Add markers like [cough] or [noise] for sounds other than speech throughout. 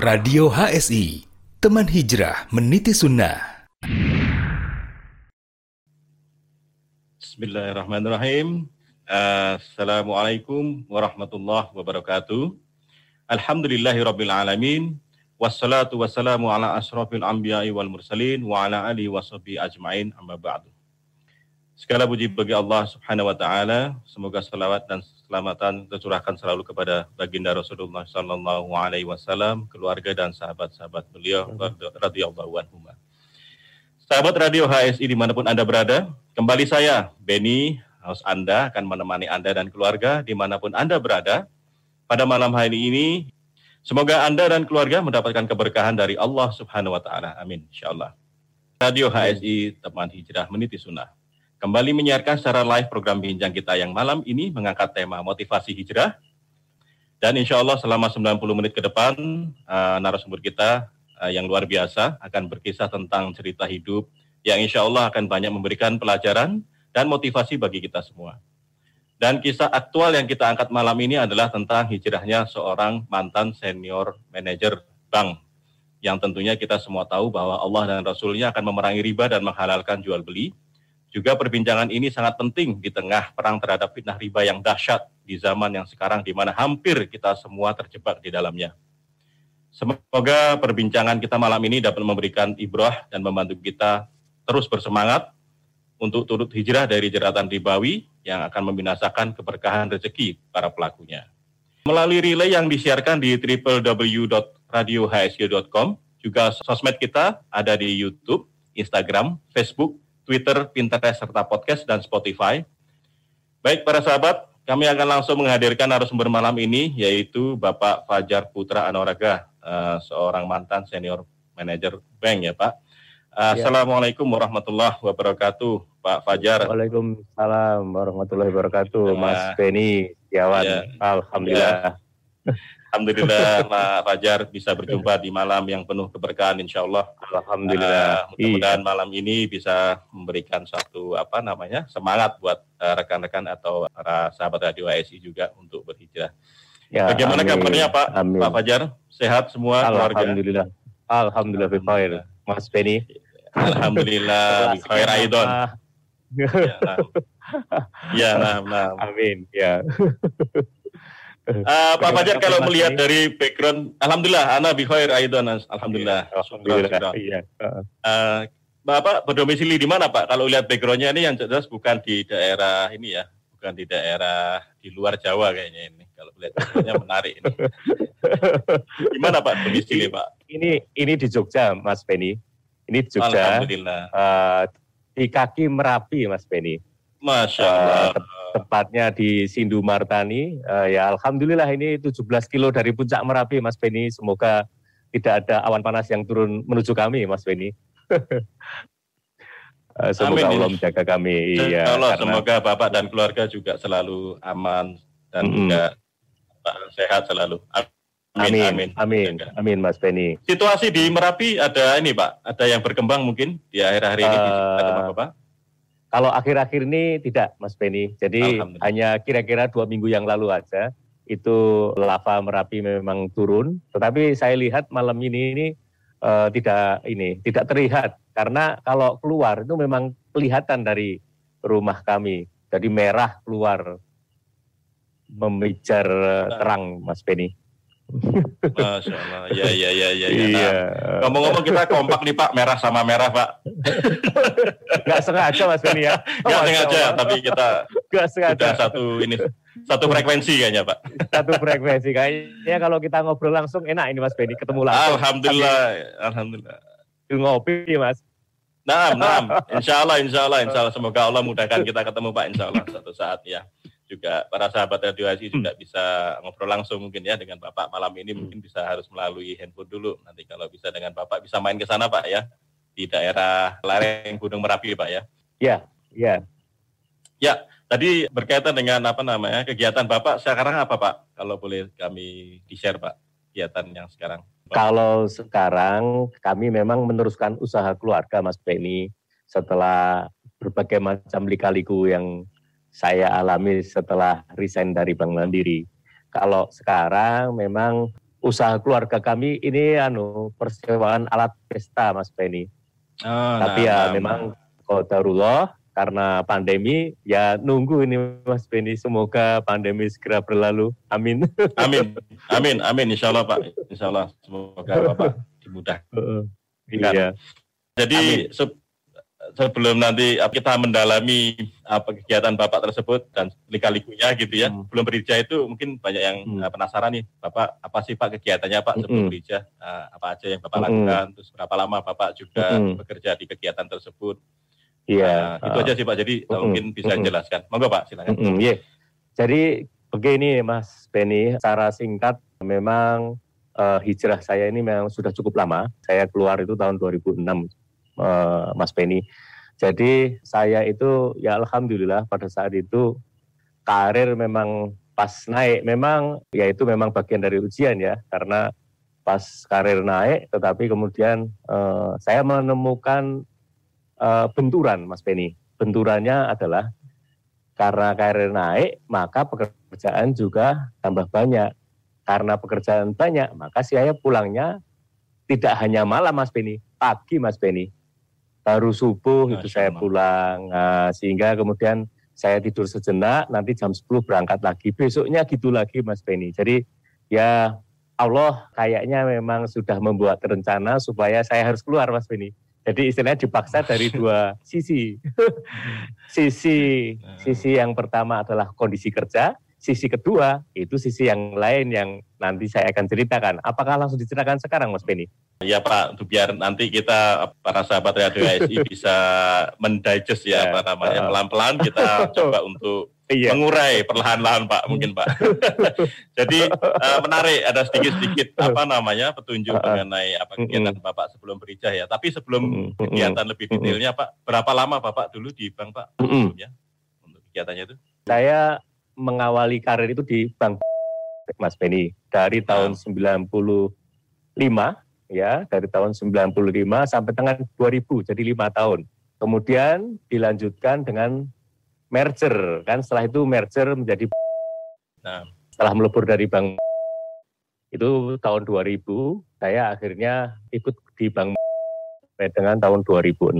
Radio HSI, teman hijrah meniti sunnah. Bismillahirrahmanirrahim. Assalamualaikum warahmatullahi wabarakatuh. Alhamdulillahirabbil alamin. Wassalatu wassalamu ala asrafil anbiya'i wal mursalin wa ala alihi washabihi ajmain amma ba'du. Segala puji bagi Allah Subhanahu wa taala. Semoga selawat dan keselamatan tercurahkan selalu kepada baginda Rasulullah sallallahu alaihi wasallam, keluarga dan sahabat-sahabat beliau radhiyallahu anhum. Sahabat Radio HSI di mana pun Anda berada, kembali saya, Benny, host Anda akan menemani Anda dan keluarga di mana pun Anda berada. Pada malam hari ini, semoga Anda dan keluarga mendapatkan keberkahan dari Allah Subhanahu wa Ta'ala. Amin, insyaallah. Radio HSI Teman Hijrah Meniti Sunnah kembali menyiarkan secara live program bincang kita yang malam ini mengangkat tema motivasi hijrah. Dan insya Allah selama 90 menit ke depan, uh, narasumber kita uh, yang luar biasa akan berkisah tentang cerita hidup yang insya Allah akan banyak memberikan pelajaran dan motivasi bagi kita semua. Dan kisah aktual yang kita angkat malam ini adalah tentang hijrahnya seorang mantan senior manajer bank yang tentunya kita semua tahu bahwa Allah dan Rasulnya akan memerangi riba dan menghalalkan jual beli juga perbincangan ini sangat penting di tengah perang terhadap fitnah riba yang dahsyat di zaman yang sekarang di mana hampir kita semua terjebak di dalamnya. Semoga perbincangan kita malam ini dapat memberikan ibrah dan membantu kita terus bersemangat untuk turut hijrah dari jeratan ribawi yang akan membinasakan keberkahan rezeki para pelakunya. Melalui relay yang disiarkan di www.radiohsg.com, juga sosmed kita ada di YouTube, Instagram, Facebook, Twitter, Pinterest, serta podcast dan Spotify. Baik para sahabat, kami akan langsung menghadirkan narasumber malam ini yaitu Bapak Fajar Putra Anoraga, uh, seorang mantan senior manajer bank ya Pak. Uh, ya. Assalamualaikum warahmatullahi wabarakatuh, Pak Fajar. Waalaikumsalam warahmatullahi wabarakatuh, ya. Mas Beni Setiawan. Ya. Alhamdulillah. Ya. Alhamdulillah [laughs] Pak Fajar bisa berjumpa di malam yang penuh keberkahan insya Allah. Alhamdulillah. Uh, mudah-mudahan iya. malam ini bisa memberikan suatu apa namanya semangat buat uh, rekan-rekan atau para sahabat radio ASI juga untuk berhijrah. Ya, Bagaimana amin. kabarnya Pak amin. Pak Fajar? Sehat semua keluarga? Alhamdulillah. Alhamdulillah Alhamdulillah. Mas Beni. Alhamdulillah. [laughs] Khair Aidon. Ya, nah. [laughs] ya, nah, nah. Amin. Ya. Uh, Pak Fajar kalau melihat dari background, Alhamdulillah, Ana Aidon, Alhamdulillah. Iya, Alhamdulillah. Iya. Uh, Bapak berdomisili di mana Pak? Kalau lihat backgroundnya ini yang jelas bukan di daerah ini ya, bukan di daerah di luar Jawa kayaknya ini. Kalau lihat backgroundnya menarik ini. [laughs] di mana Pak domisili Pak? Ini ini di Jogja, Mas Penny. Ini di Jogja. Alhamdulillah. Uh, di kaki Merapi, Mas Penny. Masya Allah. Uh, tepatnya di Sindu Martani. Uh, ya Alhamdulillah ini 17 kilo dari puncak Merapi Mas Beni. Semoga tidak ada awan panas yang turun menuju kami Mas Beni. uh, [laughs] semoga Amin. Allah menjaga kami. Iya, Allah, karena... semoga Bapak dan keluarga juga selalu aman dan mm -hmm. juga sehat selalu. Amin, amin, amin, amin, amin, Mas Beni. Situasi di Merapi ada ini, Pak, ada yang berkembang mungkin di akhir-akhir ini uh, di Bapak? Kalau akhir-akhir ini tidak, Mas Beni. Jadi hanya kira-kira dua minggu yang lalu aja itu lava merapi memang turun. Tetapi saya lihat malam ini ini uh, tidak ini tidak terlihat karena kalau keluar itu memang kelihatan dari rumah kami. Jadi merah keluar memijar terang, Mas Beni. Masya Allah. Ya, ya, ya, ya. ya. Iya. Nah, ngomong-ngomong kita kompak nih Pak, merah sama merah Pak. Gak sengaja Mas Beni ya. [laughs] Oh, Gak sengaja, tapi kita Gak sengaja. satu ini satu frekuensi kayaknya Pak. Satu frekuensi kayaknya kalau kita ngobrol langsung enak ini Mas Beni ketemu langsung. Alhamdulillah, Alhamdulillah. Ngopi Mas. Nah, nah, [laughs] insya Allah, insya Allah, insya Allah. Semoga Allah mudahkan kita ketemu Pak, insya Allah satu saat ya juga para sahabat radio ASI hmm. juga bisa ngobrol langsung mungkin ya dengan Bapak malam ini hmm. mungkin bisa harus melalui handphone dulu. Nanti kalau bisa dengan Bapak bisa main ke sana Pak ya di daerah lereng Gunung Merapi Pak ya. Ya, ya. Ya, tadi berkaitan dengan apa namanya kegiatan Bapak sekarang apa Pak? Kalau boleh kami di-share Pak kegiatan yang sekarang. Pak. Kalau sekarang kami memang meneruskan usaha keluarga Mas Beni setelah berbagai macam lika-liku yang saya alami setelah resign dari Bank Mandiri. Kalau sekarang memang usaha keluarga kami ini anu persewaan alat pesta Mas Benny. Oh, Tapi nah, ya nah, memang kodarullah karena pandemi ya nunggu ini Mas Benny. Semoga pandemi segera berlalu. Amin. [laughs] Amin. Amin. Amin. Insya Allah Pak. Insya Allah semoga Bapak [laughs] dimudahkan uh, iya. Jadi sebelum nanti kita mendalami apa kegiatan Bapak tersebut dan lika-likunya gitu ya. Hmm. Belum berijah itu mungkin banyak yang hmm. Eh, penasaran nih, Bapak apa sih Pak kegiatannya Pak sebelum hmm. berijah? Uh, apa aja yang Bapak hmm. lakukan? Terus berapa lama Bapak juga hmm. bekerja di kegiatan tersebut? Iya. Uh, itu aja sih Pak. Jadi hmm. mungkin bisa hmm. jelaskan. Monggo Pak, silakan. Hmm. Yeah. Jadi begini Mas Benny, secara singkat memang uh, hijrah saya ini memang sudah cukup lama. Saya keluar itu tahun 2006 uh, Mas Penny. Jadi saya itu ya alhamdulillah pada saat itu karir memang pas naik memang ya itu memang bagian dari ujian ya karena pas karir naik tetapi kemudian uh, saya menemukan uh, benturan Mas Penny. Benturannya adalah karena karir naik maka pekerjaan juga tambah banyak. Karena pekerjaan banyak maka saya pulangnya tidak hanya malam Mas Penny, pagi Mas Penny baru subuh itu saya pulang. Nah, sehingga kemudian saya tidur sejenak nanti jam 10 berangkat lagi. Besoknya gitu lagi Mas Benny. Jadi ya Allah kayaknya memang sudah membuat rencana supaya saya harus keluar Mas Benny. Jadi istilahnya dipaksa dari [laughs] dua sisi. [laughs] Sisi nah. sisi yang pertama adalah kondisi kerja sisi kedua itu sisi yang lain yang nanti saya akan ceritakan. Apakah langsung diceritakan sekarang, Mas Benny? Ya Pak, biar nanti kita para sahabat Radio ASI [laughs] bisa mendigest ya, ya apa namanya pelan-pelan kita [laughs] coba untuk iya. mengurai perlahan-lahan Pak mungkin Pak. [laughs] Jadi uh, menarik ada sedikit-sedikit apa namanya petunjuk uh, mengenai apa kegiatan uh, Bapak sebelum berijah ya. Tapi sebelum uh, kegiatan lebih detailnya Pak, berapa lama Bapak dulu di bank Pak sebelumnya untuk kegiatannya itu? Saya mengawali karir itu di Bank Mas Beni dari tahun 95 ya dari tahun 95 sampai dengan 2000 jadi lima tahun. Kemudian dilanjutkan dengan merger kan setelah itu merger menjadi nah. setelah melebur dari bank itu tahun 2000 saya akhirnya ikut di bank dengan tahun 2006.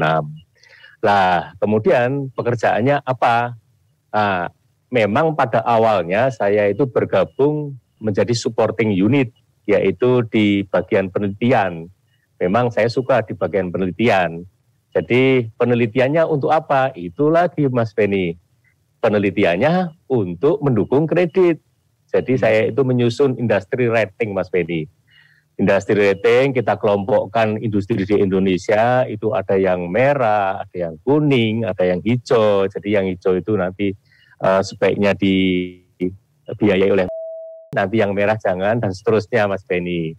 Lah kemudian pekerjaannya apa? Nah, memang pada awalnya saya itu bergabung menjadi supporting unit, yaitu di bagian penelitian. Memang saya suka di bagian penelitian. Jadi penelitiannya untuk apa? Itu lagi Mas Benny. Penelitiannya untuk mendukung kredit. Jadi hmm. saya itu menyusun industri rating Mas Benny. Industri rating kita kelompokkan industri di Indonesia itu ada yang merah, ada yang kuning, ada yang hijau. Jadi yang hijau itu nanti uh, sebaiknya dibiayai oleh nanti yang merah jangan dan seterusnya Mas Benny.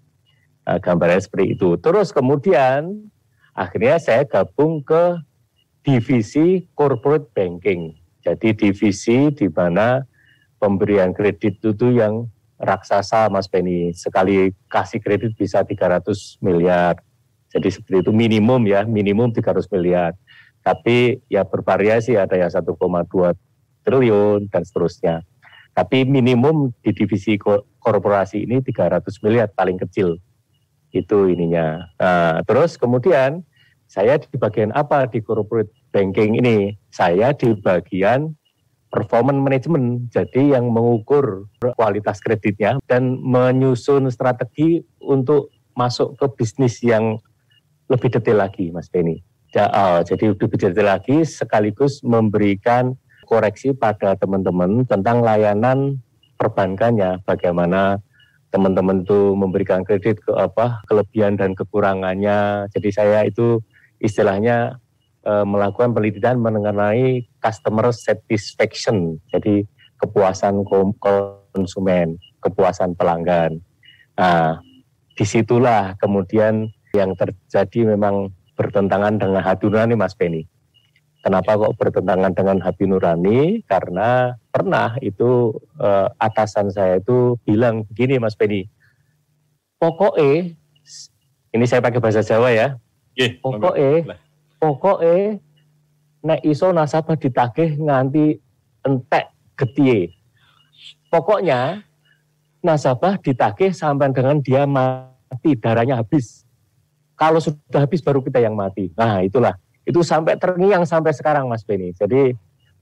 Uh, gambarnya seperti itu. Terus kemudian akhirnya saya gabung ke divisi corporate banking. Jadi divisi di mana pemberian kredit itu yang raksasa Mas Benny. Sekali kasih kredit bisa 300 miliar. Jadi seperti itu minimum ya, minimum 300 miliar. Tapi ya bervariasi ada yang 1,2 triliun dan seterusnya. Tapi minimum di divisi korporasi ini 300 miliar paling kecil. Itu ininya. Nah, terus kemudian saya di bagian apa di corporate banking ini? Saya di bagian performance management. Jadi yang mengukur kualitas kreditnya dan menyusun strategi untuk masuk ke bisnis yang lebih detail lagi, Mas Benny. Oh, jadi lebih detail lagi sekaligus memberikan koreksi pada teman-teman tentang layanan perbankannya, bagaimana teman-teman itu memberikan kredit ke apa kelebihan dan kekurangannya. Jadi saya itu istilahnya e, melakukan penelitian mengenai customer satisfaction. Jadi kepuasan konsumen, kepuasan pelanggan. Nah, di situlah kemudian yang terjadi memang bertentangan dengan hati nurani Mas Benny. Kenapa kok bertentangan dengan hati nurani? Karena pernah itu eh, atasan saya itu bilang begini Mas Penny, pokoknya, ini saya pakai bahasa Jawa ya, yeah, pokoknya, pokoknya, nek iso nasabah ditagih nganti entek getie. Pokoknya nasabah ditagih sampai dengan dia mati, darahnya habis. Kalau sudah habis baru kita yang mati. Nah itulah, itu sampai terngiang sampai sekarang Mas Beni. Jadi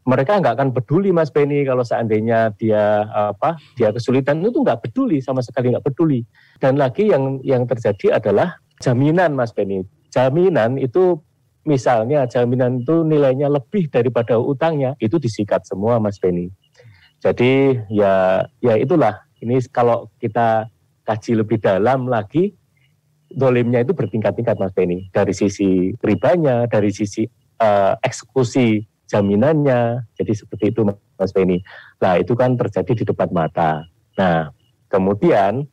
mereka nggak akan peduli Mas Beni kalau seandainya dia apa dia kesulitan itu nggak peduli sama sekali nggak peduli. Dan lagi yang yang terjadi adalah jaminan Mas Beni. Jaminan itu misalnya jaminan itu nilainya lebih daripada utangnya itu disikat semua Mas Beni. Jadi ya ya itulah ini kalau kita kaji lebih dalam lagi dolimnya itu bertingkat-tingkat Mas Beni dari sisi ribanya, dari sisi uh, eksekusi jaminannya. Jadi seperti itu Mas Beni. Nah itu kan terjadi di depan mata. Nah kemudian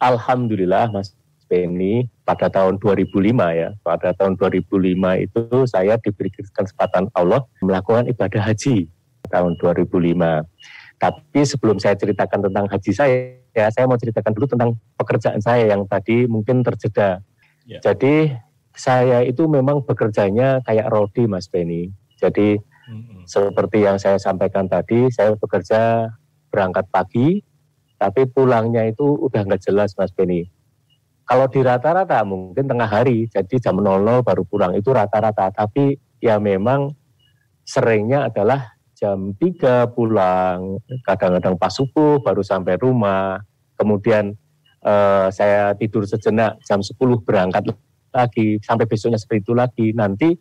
Alhamdulillah Mas Beni pada tahun 2005 ya, pada tahun 2005 itu saya diberi kesempatan Allah melakukan ibadah haji tahun 2005. Tapi sebelum saya ceritakan tentang haji saya, ya saya mau ceritakan dulu tentang pekerjaan saya yang tadi mungkin terjeda. Ya. Jadi saya itu memang bekerjanya kayak Rodi Mas Beni. Jadi mm-hmm. seperti yang saya sampaikan tadi, saya bekerja berangkat pagi, tapi pulangnya itu udah nggak jelas Mas Beni. Kalau di rata-rata mungkin tengah hari, jadi jam 00 baru pulang itu rata-rata. Tapi ya memang seringnya adalah jam 3 pulang, kadang-kadang pas subuh baru sampai rumah. Kemudian eh, saya tidur sejenak jam 10 berangkat lagi, sampai besoknya seperti itu lagi. Nanti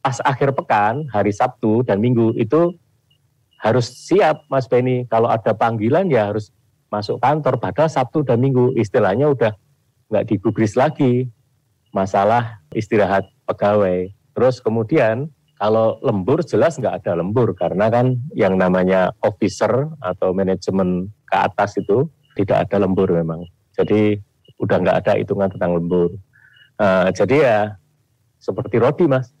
pas akhir pekan, hari Sabtu dan Minggu itu harus siap Mas Beni. Kalau ada panggilan ya harus masuk kantor. Padahal Sabtu dan Minggu istilahnya udah nggak digubris lagi masalah istirahat pegawai. Terus kemudian kalau lembur jelas nggak ada lembur karena kan yang namanya officer atau manajemen ke atas itu tidak ada lembur memang. Jadi udah nggak ada hitungan tentang lembur. Uh, jadi ya seperti roti mas.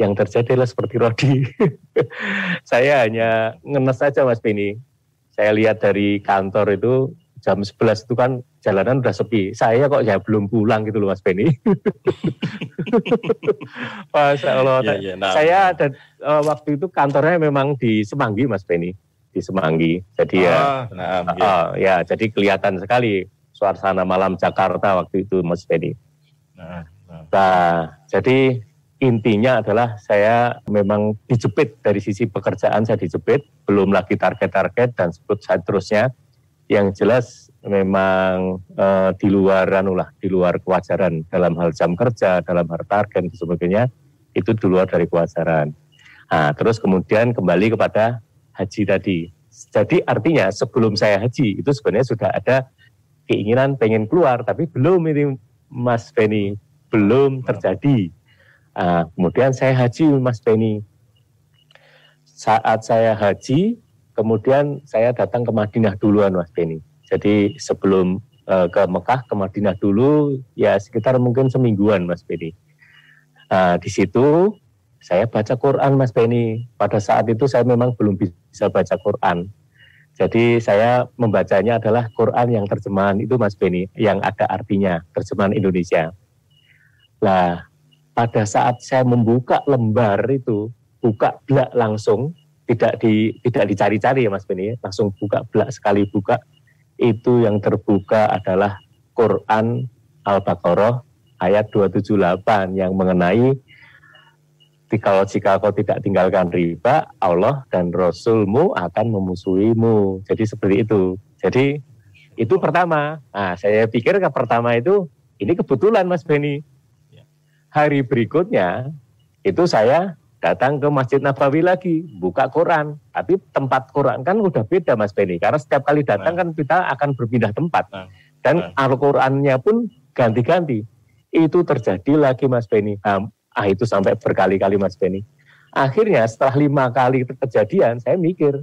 Yang terjadi adalah seperti roti. [laughs] saya hanya ngenes saja mas Bini. Saya lihat dari kantor itu jam 11 itu kan jalanan udah sepi. Saya kok ya belum pulang gitu loh Mas Beni. [laughs] Masya Allah. Ya, ya, nah, saya ada uh, waktu itu kantornya memang di Semanggi Mas Beni. Di Semanggi. Jadi ya, nah, uh, ya. Uh, ya jadi kelihatan sekali suasana malam Jakarta waktu itu Mas Beni. Nah, nah. nah jadi intinya adalah saya memang dijepit dari sisi pekerjaan saya dijepit, belum lagi target-target dan sebut seterusnya yang jelas memang uh, di luar anulah di luar kewajaran dalam hal jam kerja, dalam hal target dan sebagainya itu di luar dari kewajaran. Nah, terus kemudian kembali kepada haji tadi. Jadi artinya sebelum saya haji itu sebenarnya sudah ada keinginan pengen keluar tapi belum ini Mas Beni belum terjadi. Nah, kemudian saya haji Mas Beni. Saat saya haji Kemudian saya datang ke Madinah duluan Mas Beni. Jadi sebelum uh, ke Mekah ke Madinah dulu ya sekitar mungkin semingguan Mas Beni. Nah, di situ saya baca Quran Mas Beni. Pada saat itu saya memang belum bisa baca Quran. Jadi saya membacanya adalah Quran yang terjemahan itu Mas Beni, yang ada artinya, terjemahan Indonesia. Nah, pada saat saya membuka lembar itu, buka belak langsung, tidak di tidak dicari-cari ya Mas Beni ya. langsung buka belak sekali buka itu yang terbuka adalah Quran Al-Baqarah ayat 278 yang mengenai kalau jika kau tidak tinggalkan riba, Allah dan Rasulmu akan memusuhimu. Jadi seperti itu. Jadi itu pertama. Nah, saya pikir ke pertama itu ini kebetulan Mas Beni. Ya. Hari berikutnya itu saya datang ke Masjid Nabawi lagi, buka Quran. Tapi tempat Quran kan udah beda Mas Beni, karena setiap kali datang nah. kan kita akan berpindah tempat. Nah. Dan nah. Al-Qurannya pun ganti-ganti. Itu terjadi lagi Mas Beni. Ah itu sampai berkali-kali Mas Beni. Akhirnya setelah lima kali kejadian, saya mikir.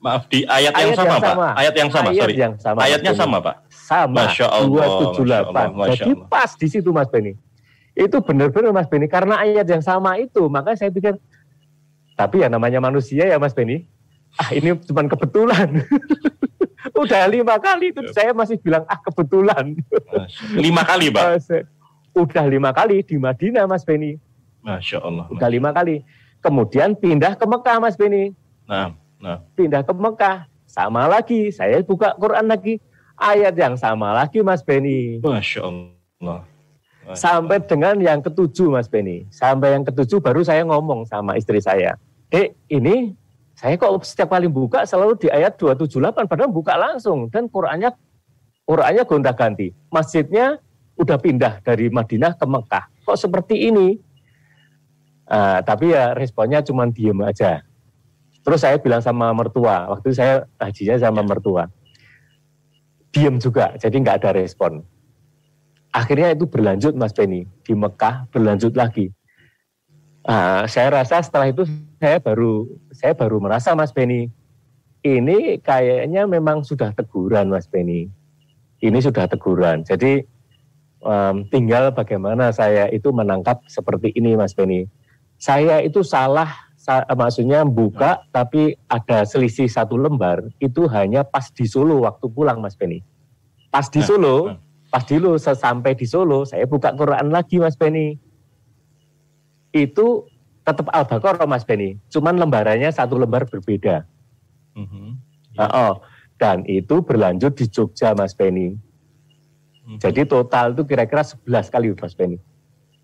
Maaf, di ayat, ayat yang, sama, yang sama, Pak? Ayat yang sama, ayat sorry. Yang sama, Ayatnya sama, Pak? Sama, Masya Allah, 278. Masya Allah, Jadi pas di situ Mas Beni itu benar-benar Mas Beni karena ayat yang sama itu. Maka saya pikir tapi ya namanya manusia ya Mas Beni ah ini cuma kebetulan. [laughs] Udah lima kali itu saya masih bilang ah kebetulan. Lima kali Pak? Udah lima kali di Madinah Mas Beni Masya Allah udah lima kali. Kemudian pindah ke Mekah Mas Beni nah, nah. pindah ke Mekah. Sama lagi. Saya buka Quran lagi, ayat yang sama lagi Mas Beni. Masya Allah. Sampai dengan yang ketujuh Mas Beni. Sampai yang ketujuh baru saya ngomong sama istri saya. Eh ini saya kok setiap kali buka selalu di ayat 278 padahal buka langsung. Dan Qurannya Qurannya gonta ganti. Masjidnya udah pindah dari Madinah ke Mekah. Kok seperti ini? Uh, tapi ya responnya cuma diem aja. Terus saya bilang sama mertua, waktu saya hajinya sama mertua, diem juga, jadi nggak ada respon. Akhirnya itu berlanjut Mas Benny, di Mekah berlanjut lagi. Uh, saya rasa setelah itu saya baru saya baru merasa Mas Benny, ini kayaknya memang sudah teguran Mas Benny. Ini sudah teguran. Jadi um, tinggal bagaimana saya itu menangkap seperti ini Mas Benny saya itu salah sa maksudnya buka tapi ada selisih satu lembar itu hanya pas di Solo waktu pulang Mas Beni. Pas di Solo, pas Solo sampai di Solo saya buka Quran lagi Mas Beni. Itu tetap Al-Baqarah Mas Beni, cuman lembarannya satu lembar berbeda. Mm -hmm. nah, oh, dan itu berlanjut di Jogja Mas Beni. Mm -hmm. Jadi total itu kira-kira 11 kali Mas Beni.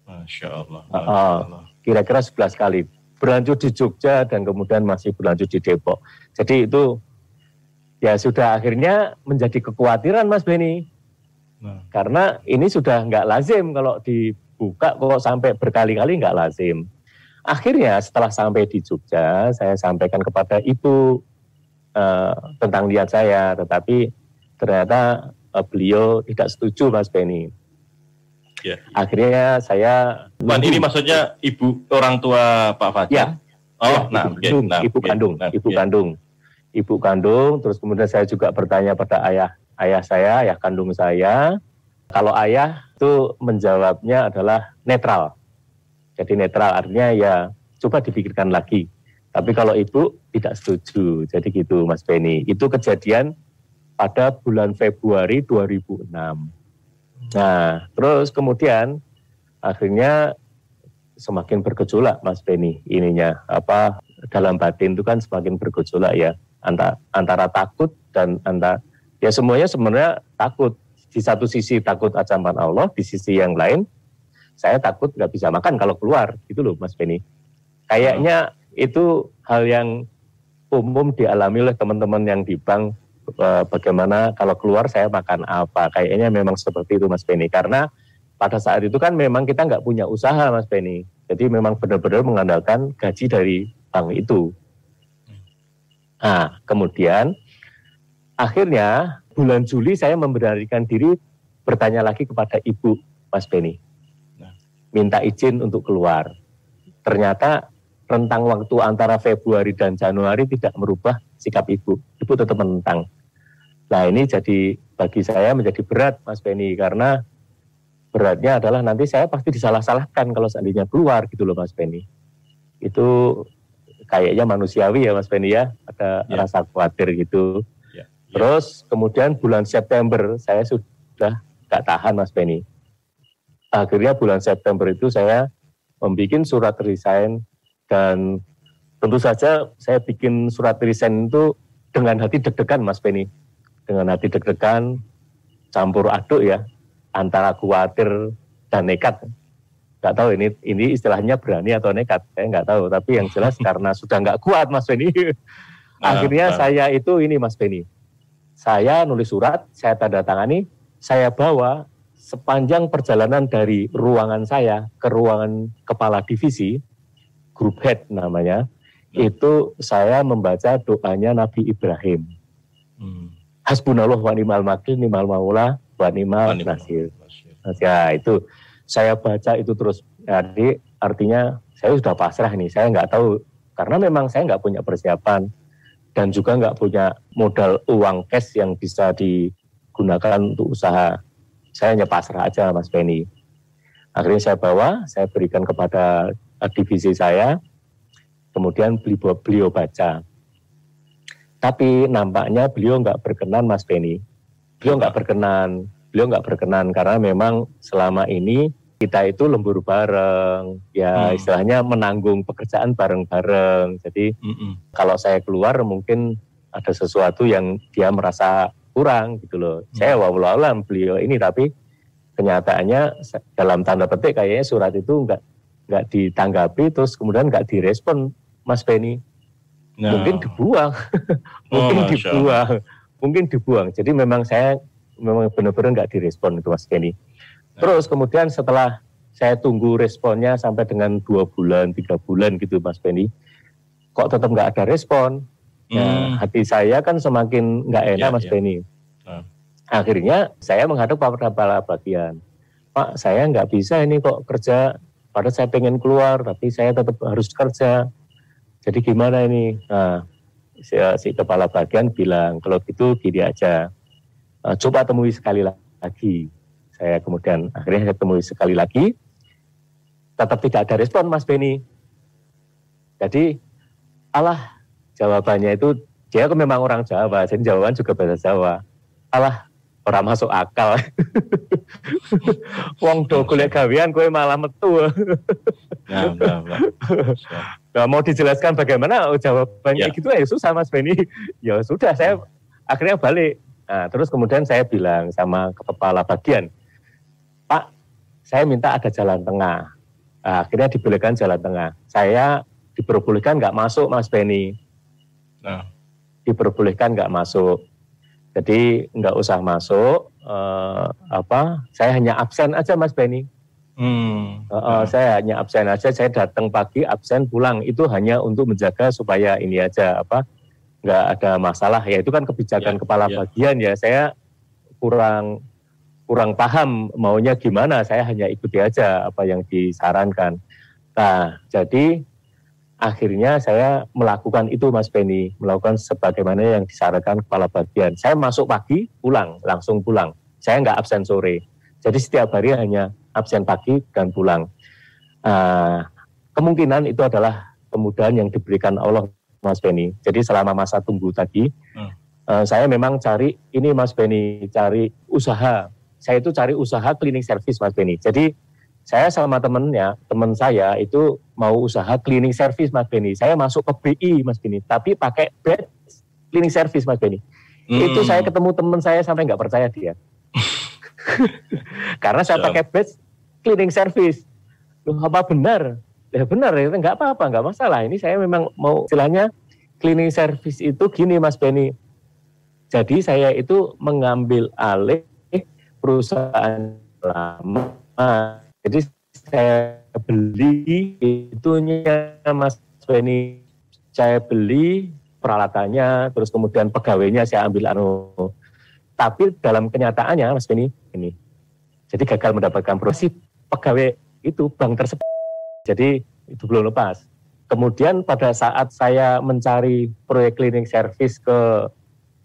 Masya Allah. Masya Allah. Oh, kira-kira 11 kali. Berlanjut di Jogja dan kemudian masih berlanjut di Depok. Jadi itu ya sudah akhirnya menjadi kekhawatiran Mas Beni. Nah. Karena ini sudah nggak lazim kalau dibuka kok sampai berkali-kali nggak lazim. Akhirnya setelah sampai di Jogja, saya sampaikan kepada ibu uh, tentang lihat saya, tetapi ternyata uh, beliau tidak setuju Mas Beni. Ya. Akhirnya saya. Wan, ini maksudnya ibu orang tua Pak Fajar? Ya. Oh, ya, nah, ibu, kandung, nah, ibu kandung, nah, ibu ya. kandung, ibu kandung. Terus kemudian saya juga bertanya pada ayah, ayah saya, ayah kandung saya. Kalau ayah itu menjawabnya adalah netral. Jadi netral artinya ya coba dipikirkan lagi. Tapi kalau ibu tidak setuju, jadi gitu Mas Beni. Itu kejadian pada bulan Februari 2006. Nah, terus kemudian akhirnya semakin bergejolak Mas Beni ininya apa dalam batin itu kan semakin bergejolak ya antara antara takut dan antara ya semuanya sebenarnya takut di satu sisi takut ancaman Allah di sisi yang lain saya takut nggak bisa makan kalau keluar gitu loh Mas Beni kayaknya itu hal yang umum dialami oleh teman-teman yang di bank Eh, bagaimana kalau keluar saya makan apa. Kayaknya memang seperti itu Mas Benny. Karena pada saat itu kan memang kita nggak punya usaha Mas Benny. Jadi memang benar-benar mengandalkan gaji dari bank itu. Nah, kemudian akhirnya bulan Juli saya memberanikan diri bertanya lagi kepada ibu Mas Benny. Nah. Minta izin untuk keluar. Ternyata rentang waktu antara Februari dan Januari tidak merubah sikap ibu. Ibu tetap menentang. Nah ini jadi bagi saya menjadi berat Mas Benny karena beratnya adalah nanti saya pasti disalah-salahkan kalau seandainya keluar gitu loh Mas Benny. Itu kayaknya manusiawi ya Mas Benny ya, ada ya. rasa khawatir gitu. Ya. Ya. Terus kemudian bulan September saya sudah gak tahan Mas Benny. Akhirnya bulan September itu saya membuat surat resign dan tentu saja saya bikin surat resign itu dengan hati deg-degan Mas Benny dengan hati deg-degan, campur aduk ya, antara khawatir dan nekat. Gak tahu ini ini istilahnya berani atau nekat, saya nggak tahu. Tapi yang jelas [laughs] karena sudah nggak kuat Mas Beni. Ah, Akhirnya saya itu ini Mas Beni. Saya nulis surat, saya tanda tangani, saya bawa sepanjang perjalanan dari ruangan saya ke ruangan kepala divisi, grup head namanya, nah. itu saya membaca doanya Nabi Ibrahim. Hmm hasbunallah wa ni'mal wakil ni'mal maula wa ni'mal nasir. Ya itu saya baca itu terus jadi artinya saya sudah pasrah nih saya nggak tahu karena memang saya nggak punya persiapan dan juga nggak punya modal uang cash yang bisa digunakan untuk usaha saya hanya pasrah aja Mas Benny akhirnya saya bawa saya berikan kepada divisi saya kemudian beliau, beliau baca tapi nampaknya beliau nggak berkenan Mas Benny. Beliau nggak berkenan. Beliau nggak berkenan karena memang selama ini kita itu lembur bareng, ya hmm. istilahnya menanggung pekerjaan bareng-bareng. Jadi hmm. kalau saya keluar mungkin ada sesuatu yang dia merasa kurang gitu loh. Hmm. Saya wawalan beliau ini tapi kenyataannya dalam tanda petik kayaknya surat itu enggak nggak ditanggapi terus kemudian nggak direspon Mas Benny no. mungkin dibuang [laughs] mungkin oh, dibuang mungkin dibuang jadi memang saya memang benar-benar nggak direspon itu Mas Benny. Terus kemudian setelah saya tunggu responnya sampai dengan dua bulan tiga bulan gitu Mas Benny kok tetap nggak ada respon ya, hmm. ya, hati saya kan semakin nggak enak yeah, Mas yeah. Benny no. akhirnya saya menghadap kepada kepala bagian Pak saya nggak bisa ini kok kerja Padahal saya pengen keluar, tapi saya tetap harus kerja. Jadi gimana ini? Nah, si, si kepala bagian bilang, kalau gitu gini aja, uh, coba temui sekali lagi. Saya kemudian akhirnya saya temui sekali lagi, tetap tidak ada respon Mas Beni. Jadi, Allah jawabannya itu, dia memang orang Jawa, jadi jawaban juga bahasa Jawa. Allah orang masuk akal. [laughs] Wong do golek gawean kowe malah metu. nah, nah, nah. nah, mau dijelaskan bagaimana oh, jawabannya ya. gitu ya susah Mas Beni. Ya sudah saya akhirnya balik. Nah, terus kemudian saya bilang sama kepala bagian, Pak, saya minta ada jalan tengah. Nah, akhirnya diberikan jalan tengah. Saya diperbolehkan nggak masuk Mas Beni. Nah. Diperbolehkan nggak masuk jadi nggak usah masuk. Uh, apa? Saya hanya absen aja, Mas Benny. Hmm. Uh, uh, saya hanya absen aja. Saya datang pagi, absen pulang. Itu hanya untuk menjaga supaya ini aja apa? Nggak ada masalah. Ya itu kan kebijakan ya, kepala ya. bagian ya. Saya kurang kurang paham maunya gimana. Saya hanya ikuti aja apa yang disarankan. Nah, jadi akhirnya saya melakukan itu Mas Benny, melakukan sebagaimana yang disarankan kepala bagian. Saya masuk pagi, pulang, langsung pulang. Saya nggak absen sore. Jadi setiap hari hanya absen pagi dan pulang. Uh, kemungkinan itu adalah kemudahan yang diberikan Allah Mas Benny. Jadi selama masa tunggu tadi, hmm. uh, saya memang cari ini Mas Benny, cari usaha. Saya itu cari usaha cleaning service Mas Benny. Jadi saya sama temennya, teman saya itu mau usaha cleaning service Mas Beni. Saya masuk ke BI Mas Beni, tapi pakai bed cleaning service Mas Beni. Hmm. Itu saya ketemu teman saya sampai nggak percaya dia. [laughs] Karena saya pakai bed cleaning service. Loh, apa benar? Ya benar, ya nggak apa-apa, nggak masalah. Ini saya memang mau istilahnya cleaning service itu gini Mas Beni. Jadi saya itu mengambil alih perusahaan lama jadi saya beli itunya Mas Beni, saya beli peralatannya, terus kemudian pegawainya saya ambil anu. Tapi dalam kenyataannya Mas Beni ini, jadi gagal mendapatkan proses pegawai itu bank tersebut. Jadi itu belum lepas. Kemudian pada saat saya mencari proyek cleaning service ke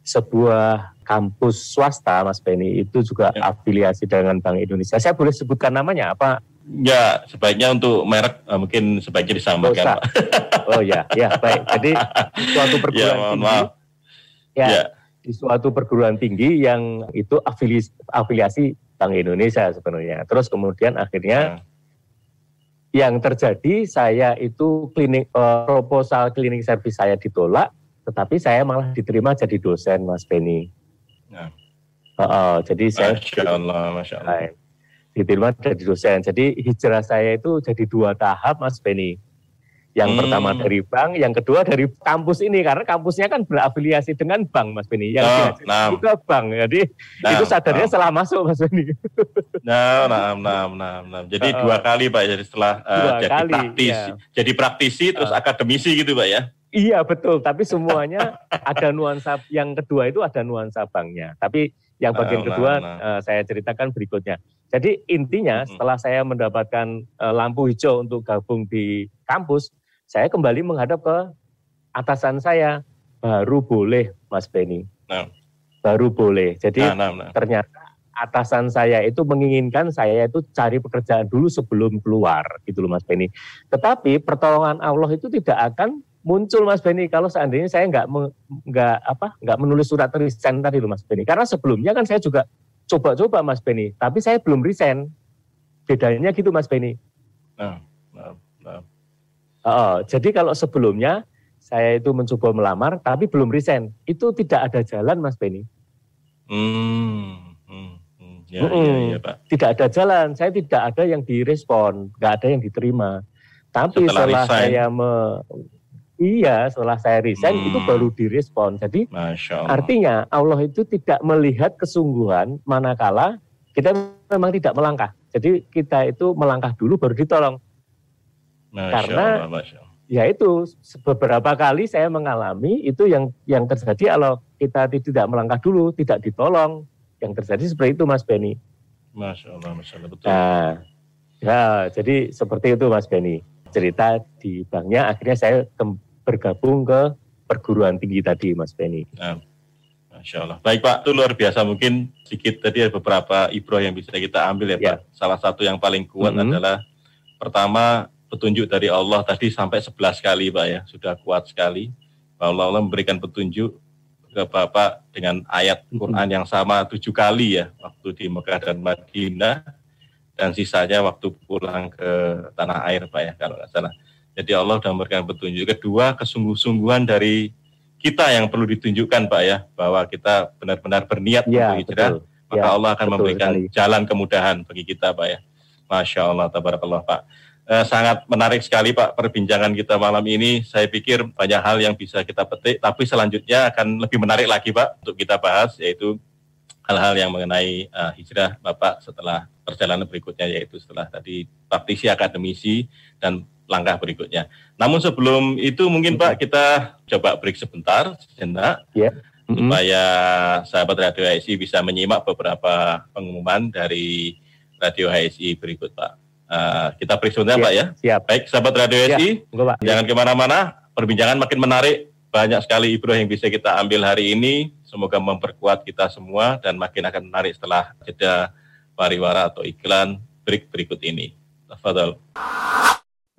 sebuah kampus swasta, Mas Benny, itu juga ya. afiliasi dengan Bank Indonesia. Saya boleh sebutkan namanya apa? Ya, sebaiknya untuk merek uh, mungkin sebaiknya disamakan. Oh, oh ya, ya baik. Jadi suatu [laughs] ya, perguruan ya, tinggi, ya, ya, di suatu perguruan tinggi yang itu afiliasi, afiliasi Bank Indonesia sebenarnya. Terus kemudian akhirnya ya. yang terjadi saya itu klinik uh, proposal cleaning service saya ditolak, tetapi saya malah diterima jadi dosen, Mas Benny. Nah. Uh, uh, jadi saya Masya Allah, Masya Allah. diterima jadi dosen. Jadi hijrah saya itu jadi dua tahap Mas Beni. Yang hmm. pertama dari bank, yang kedua dari kampus ini karena kampusnya kan berafiliasi dengan bank Mas Beni. Yang oh, nah. juga bank. Jadi nah, itu sadarnya nah. setelah masuk Mas Beni. [laughs] Nah, nah, nah, nah, nah. Jadi uh, dua kali Pak jadi setelah uh, jadi kali, praktis, ya. jadi praktisi terus uh, akademisi gitu Pak ya. Iya betul, tapi semuanya ada nuansa yang kedua itu ada nuansa banknya. Tapi yang bagian nah, kedua nah, nah. Uh, saya ceritakan berikutnya. Jadi intinya setelah saya mendapatkan uh, lampu hijau untuk gabung di kampus, saya kembali menghadap ke atasan saya baru boleh Mas Benny. Nah. Baru boleh. Jadi nah, nah, nah. ternyata atasan saya itu menginginkan saya itu cari pekerjaan dulu sebelum keluar gitu loh Mas Benny. Tetapi pertolongan Allah itu tidak akan muncul Mas Beni kalau seandainya saya nggak nggak apa nggak menulis surat resign tadi loh Mas Beni karena sebelumnya kan saya juga coba-coba Mas Beni tapi saya belum resign bedanya gitu Mas Beni. Nah, nah, nah. Uh, jadi kalau sebelumnya saya itu mencoba melamar tapi belum resign. Itu tidak ada jalan Mas Benny. Hmm. hmm, hmm. Ya, hmm, ya, ya, Pak. Tidak ada jalan, saya tidak ada yang direspon, nggak ada yang diterima. Tapi setelah, setelah saya me, iya setelah saya resign hmm. itu baru direspon. Jadi Allah. artinya Allah itu tidak melihat kesungguhan manakala kita memang tidak melangkah. Jadi kita itu melangkah dulu baru ditolong. Masya Karena Allah, Masya Allah. ya itu beberapa kali saya mengalami itu yang yang terjadi kalau kita tidak melangkah dulu tidak ditolong. Yang terjadi seperti itu Mas Beni. Masya Allah, Masya Allah, betul. Nah, ya, jadi seperti itu Mas Beni. Cerita di banknya akhirnya saya bergabung ke perguruan tinggi tadi Mas Beni. Nah. Masya Allah. Baik Pak, itu luar biasa. Mungkin sedikit tadi ada beberapa ibroh yang bisa kita ambil ya, ya. Pak. Salah satu yang paling kuat mm -hmm. adalah pertama petunjuk dari Allah tadi sampai 11 kali Pak ya. Sudah kuat sekali. Bahwa Allah memberikan petunjuk ke Bapak dengan ayat Quran yang sama tujuh kali ya. Waktu di Mekah dan Madinah. Dan sisanya waktu pulang ke tanah air Pak ya kalau nggak salah. Jadi Allah sudah memberikan petunjuk. Kedua, kesungguh-sungguhan dari kita yang perlu ditunjukkan Pak ya bahwa kita benar-benar berniat ya, untuk hijrah betul. maka ya, Allah akan memberikan sekali. jalan kemudahan bagi kita Pak ya Masya Allah tabarakallah Pak eh, sangat menarik sekali Pak perbincangan kita malam ini saya pikir banyak hal yang bisa kita petik tapi selanjutnya akan lebih menarik lagi Pak untuk kita bahas yaitu hal-hal yang mengenai uh, hijrah Bapak setelah perjalanan berikutnya yaitu setelah tadi praktisi akademisi dan langkah berikutnya. Namun sebelum itu mungkin Pak kita coba break sebentar sejenak yeah. mm-hmm. supaya sahabat Radio HSI bisa menyimak beberapa pengumuman dari Radio HSI berikut Pak. Uh, kita break sebentar yeah. Pak ya. Siap. Baik sahabat Radio HSI, yeah. jangan ke mana-mana. Perbincangan makin menarik. Banyak sekali ibrah yang bisa kita ambil hari ini. Semoga memperkuat kita semua dan makin akan menarik setelah jeda pariwara atau iklan break berikut ini. Tafadhol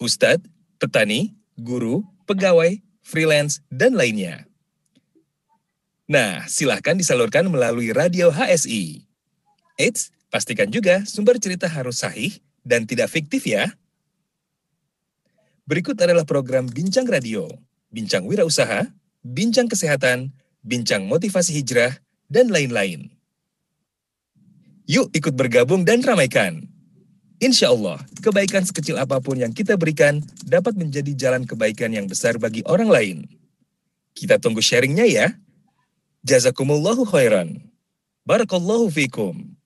ustadz, petani, guru, pegawai, freelance, dan lainnya. Nah, silahkan disalurkan melalui radio HSI. Eits, pastikan juga sumber cerita harus sahih dan tidak fiktif ya. Berikut adalah program Bincang Radio, Bincang Wirausaha, Bincang Kesehatan, Bincang Motivasi Hijrah, dan lain-lain. Yuk ikut bergabung dan ramaikan. Insya Allah, kebaikan sekecil apa pun yang kita berikan dapat menjadi jalan kebaikan yang besar bagi orang lain. Kita tunggu sharingnya ya. Jazakumullahu khairan. Barakallahu fikum.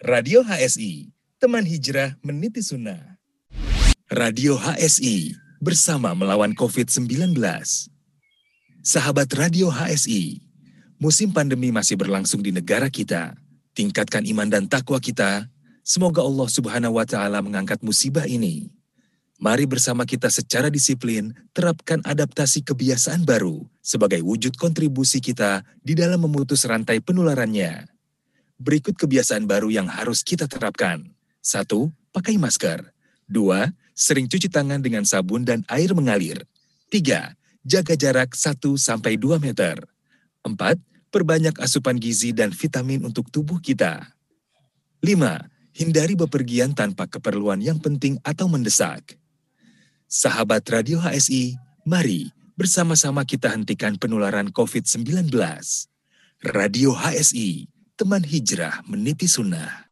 Radio HSI, teman hijrah meniti sunnah. Radio HSI, bersama melawan COVID-19. Sahabat Radio HSI, musim pandemi masih berlangsung di negara kita. Tingkatkan iman dan takwa kita Semoga Allah Subhanahu wa Ta'ala mengangkat musibah ini. Mari bersama kita secara disiplin terapkan adaptasi kebiasaan baru sebagai wujud kontribusi kita di dalam memutus rantai penularannya. Berikut kebiasaan baru yang harus kita terapkan. Satu, pakai masker. Dua, sering cuci tangan dengan sabun dan air mengalir. Tiga, jaga jarak 1 sampai 2 meter. Empat, perbanyak asupan gizi dan vitamin untuk tubuh kita. Lima, hindari bepergian tanpa keperluan yang penting atau mendesak. Sahabat Radio HSI, mari bersama-sama kita hentikan penularan COVID-19. Radio HSI, teman hijrah meniti sunnah.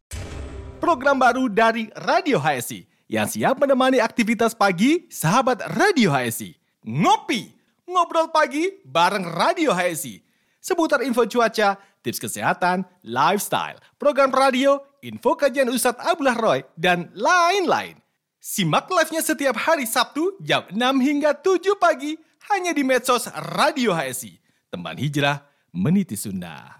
Program baru dari Radio HSI yang siap menemani aktivitas pagi sahabat Radio HSI. Ngopi, ngobrol pagi bareng Radio HSI. Seputar info cuaca, tips kesehatan, lifestyle, program radio, info kajian Ustadz Abdullah Roy, dan lain-lain. Simak live-nya setiap hari Sabtu jam 6 hingga 7 pagi hanya di medsos Radio HSI. Teman hijrah meniti sunnah.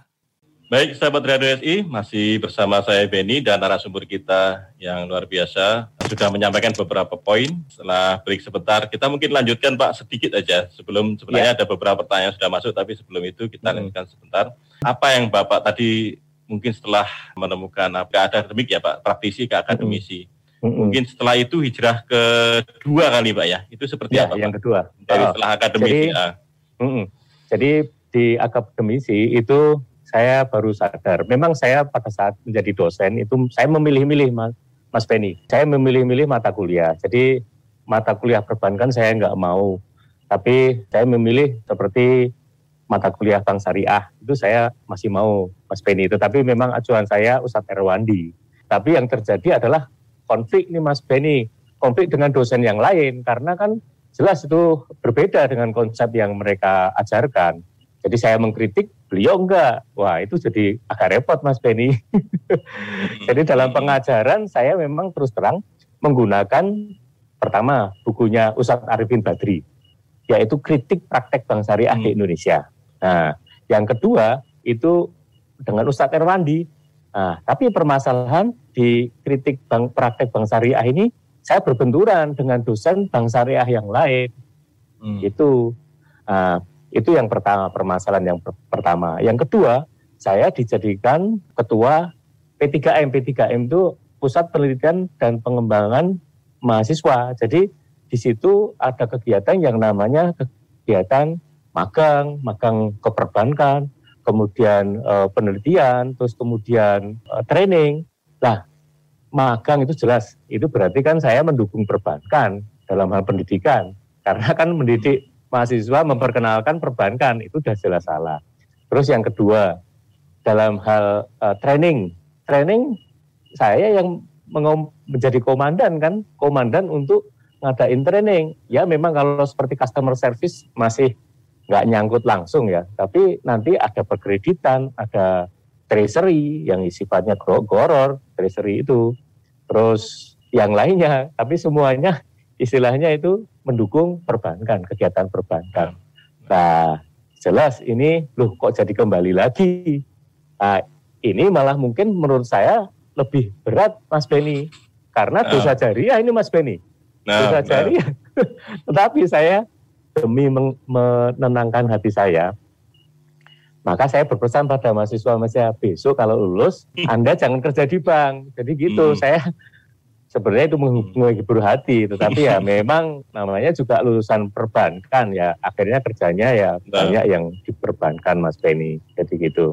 Baik, sahabat Radio HSI, masih bersama saya Benny dan narasumber kita yang luar biasa, sudah menyampaikan beberapa poin. Setelah break sebentar, kita mungkin lanjutkan Pak sedikit aja. Sebelum sebenarnya ya. ada beberapa pertanyaan sudah masuk, tapi sebelum itu kita hmm. lanjutkan sebentar. Apa yang Bapak tadi mungkin setelah menemukan apa akademik ya Pak, praktisi ke akademisi. Hmm. Mungkin setelah itu hijrah kedua kali Pak ya. Itu seperti ya, apa? Yang Pak? kedua. Dari oh, setelah akademisi. Jadi, ya. mm, jadi di akademisi itu saya baru sadar. Memang saya pada saat menjadi dosen itu saya memilih-milih mas Mas Penny. Saya memilih-milih mata kuliah. Jadi mata kuliah perbankan saya nggak mau. Tapi saya memilih seperti mata kuliah bank syariah itu saya masih mau Mas Penny. Tetapi memang acuan saya Ustadz Erwandi. Tapi yang terjadi adalah konflik nih Mas Penny. Konflik dengan dosen yang lain karena kan jelas itu berbeda dengan konsep yang mereka ajarkan. Jadi saya mengkritik, beliau enggak. Wah itu jadi agak repot Mas Benny. [laughs] jadi dalam pengajaran saya memang terus terang menggunakan pertama bukunya Ustadz Arifin Badri, yaitu kritik praktek bank syariah hmm. di Indonesia. Nah, yang kedua itu dengan Ustadz Erwandi. Nah, tapi permasalahan di kritik bank, praktek bank syariah ini saya berbenturan dengan dosen bank syariah yang lain. Hmm. Itu. Nah, itu yang pertama, permasalahan yang per pertama. Yang kedua, saya dijadikan ketua P3M. P3M itu Pusat Penelitian dan Pengembangan Mahasiswa. Jadi di situ ada kegiatan yang namanya kegiatan magang, magang keperbankan, kemudian e, penelitian, terus kemudian e, training. Nah, magang itu jelas, itu berarti kan saya mendukung perbankan dalam hal pendidikan. Karena kan mendidik mahasiswa memperkenalkan perbankan itu sudah jelas salah. Terus yang kedua dalam hal uh, training, training saya yang menjadi komandan kan, komandan untuk ngadain training. Ya memang kalau seperti customer service masih nggak nyangkut langsung ya, tapi nanti ada perkreditan, ada treasury yang sifatnya goror, treasury itu, terus yang lainnya, tapi semuanya [laughs] istilahnya itu mendukung perbankan, kegiatan perbankan. Nah, jelas ini loh kok jadi kembali lagi. Nah, ini malah mungkin menurut saya lebih berat Mas Beni karena nah. dosa jariah ini Mas Beni. Nah, dosa nah. jariah. [laughs] Tetapi saya demi menenangkan hati saya, maka saya berpesan pada mahasiswa mahasiswa besok kalau lulus Anda jangan kerja di bank. Jadi gitu, hmm. saya sebenarnya itu menghibur hati, tetapi ya [laughs] memang namanya juga lulusan perbankan ya, akhirnya kerjanya ya nah. banyak yang diperbankan Mas Benny, jadi gitu.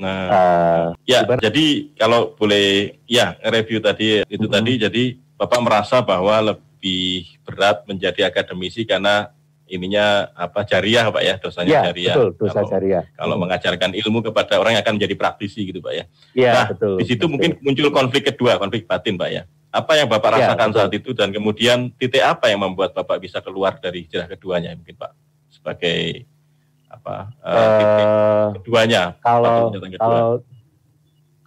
Nah, uh, ya gimana? jadi kalau boleh ya review tadi itu hmm. tadi, jadi Bapak merasa bahwa lebih berat menjadi akademisi karena ininya apa jariah Pak ya dosanya ya, jariah. Betul, dosa kalau, jariah. Kalau hmm. mengajarkan ilmu kepada orang yang akan menjadi praktisi gitu Pak ya. Iya, nah, betul. Di situ betul. mungkin muncul konflik kedua, konflik batin Pak ya. Apa yang Bapak ya, rasakan betul. saat itu dan kemudian titik apa yang membuat Bapak bisa keluar dari hijrah keduanya mungkin Pak sebagai apa uh, titik keduanya? Kalau kedua. kalau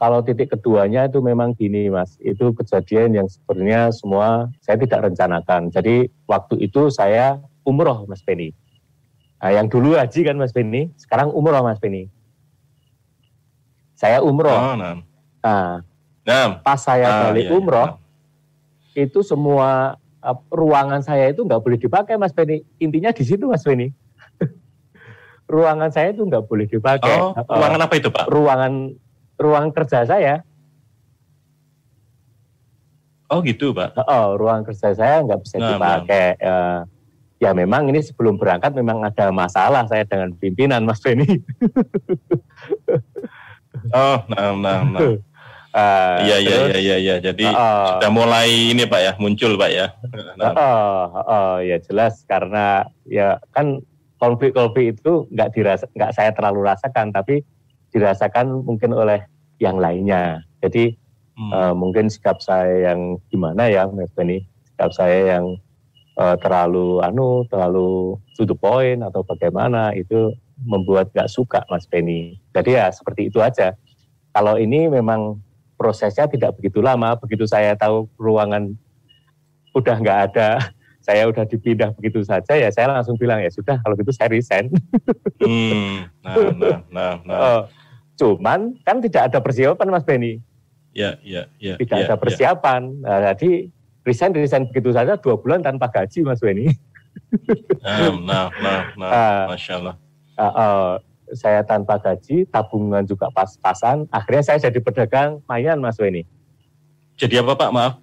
kalau titik keduanya itu memang gini Mas, itu kejadian yang sebenarnya semua saya tidak rencanakan. Jadi waktu itu saya umroh Mas Penny. Nah, yang dulu haji kan Mas Penny, sekarang umroh Mas Penny. Saya umroh. Oh, nah. nah, nah. pas saya nah, balik iya, umroh, iya itu semua uh, ruangan saya itu nggak boleh dipakai Mas Beni. Intinya di situ Mas Beni. [laughs] ruangan saya itu nggak boleh dipakai. Oh, ruangan apa itu Pak? Ruangan ruang kerja saya. Oh gitu Pak? Oh, ruang kerja saya nggak bisa nah, dipakai. Nah. Uh, ya memang ini sebelum berangkat memang ada masalah saya dengan pimpinan Mas Beni. [laughs] oh, nah, nah, nah. Uh, [laughs] iya iya iya iya iya. Jadi uh, sudah mulai ini Pak ya muncul Pak ya. Nah. Uh, uh, ya jelas karena ya kan konflik-konflik itu nggak dirasa nggak saya terlalu rasakan tapi dirasakan mungkin oleh yang lainnya. Jadi hmm. uh, mungkin sikap saya yang gimana ya Mas Benny, sikap saya yang uh, terlalu anu terlalu to the point atau bagaimana itu membuat nggak suka Mas Benny. Jadi ya seperti itu aja. Kalau ini memang prosesnya tidak begitu lama. Begitu saya tahu ruangan udah nggak ada, [laughs] saya udah dipindah begitu saja, ya saya langsung bilang ya sudah kalau gitu saya resign. Hmm, nah, [laughs] nah, nah, nah. Uh, cuman kan tidak ada persiapan Mas Benny. Ya, ya, ya. Tidak ya, ada ya. persiapan. Ya. Nah, jadi resign resign begitu saja dua bulan tanpa gaji Mas Weni. nah, nah, nah, nah, uh, masya Allah. Uh, uh, saya tanpa gaji, tabungan juga pas-pasan. Akhirnya saya jadi pedagang mainan Mas Weni. Jadi apa Pak? Maaf.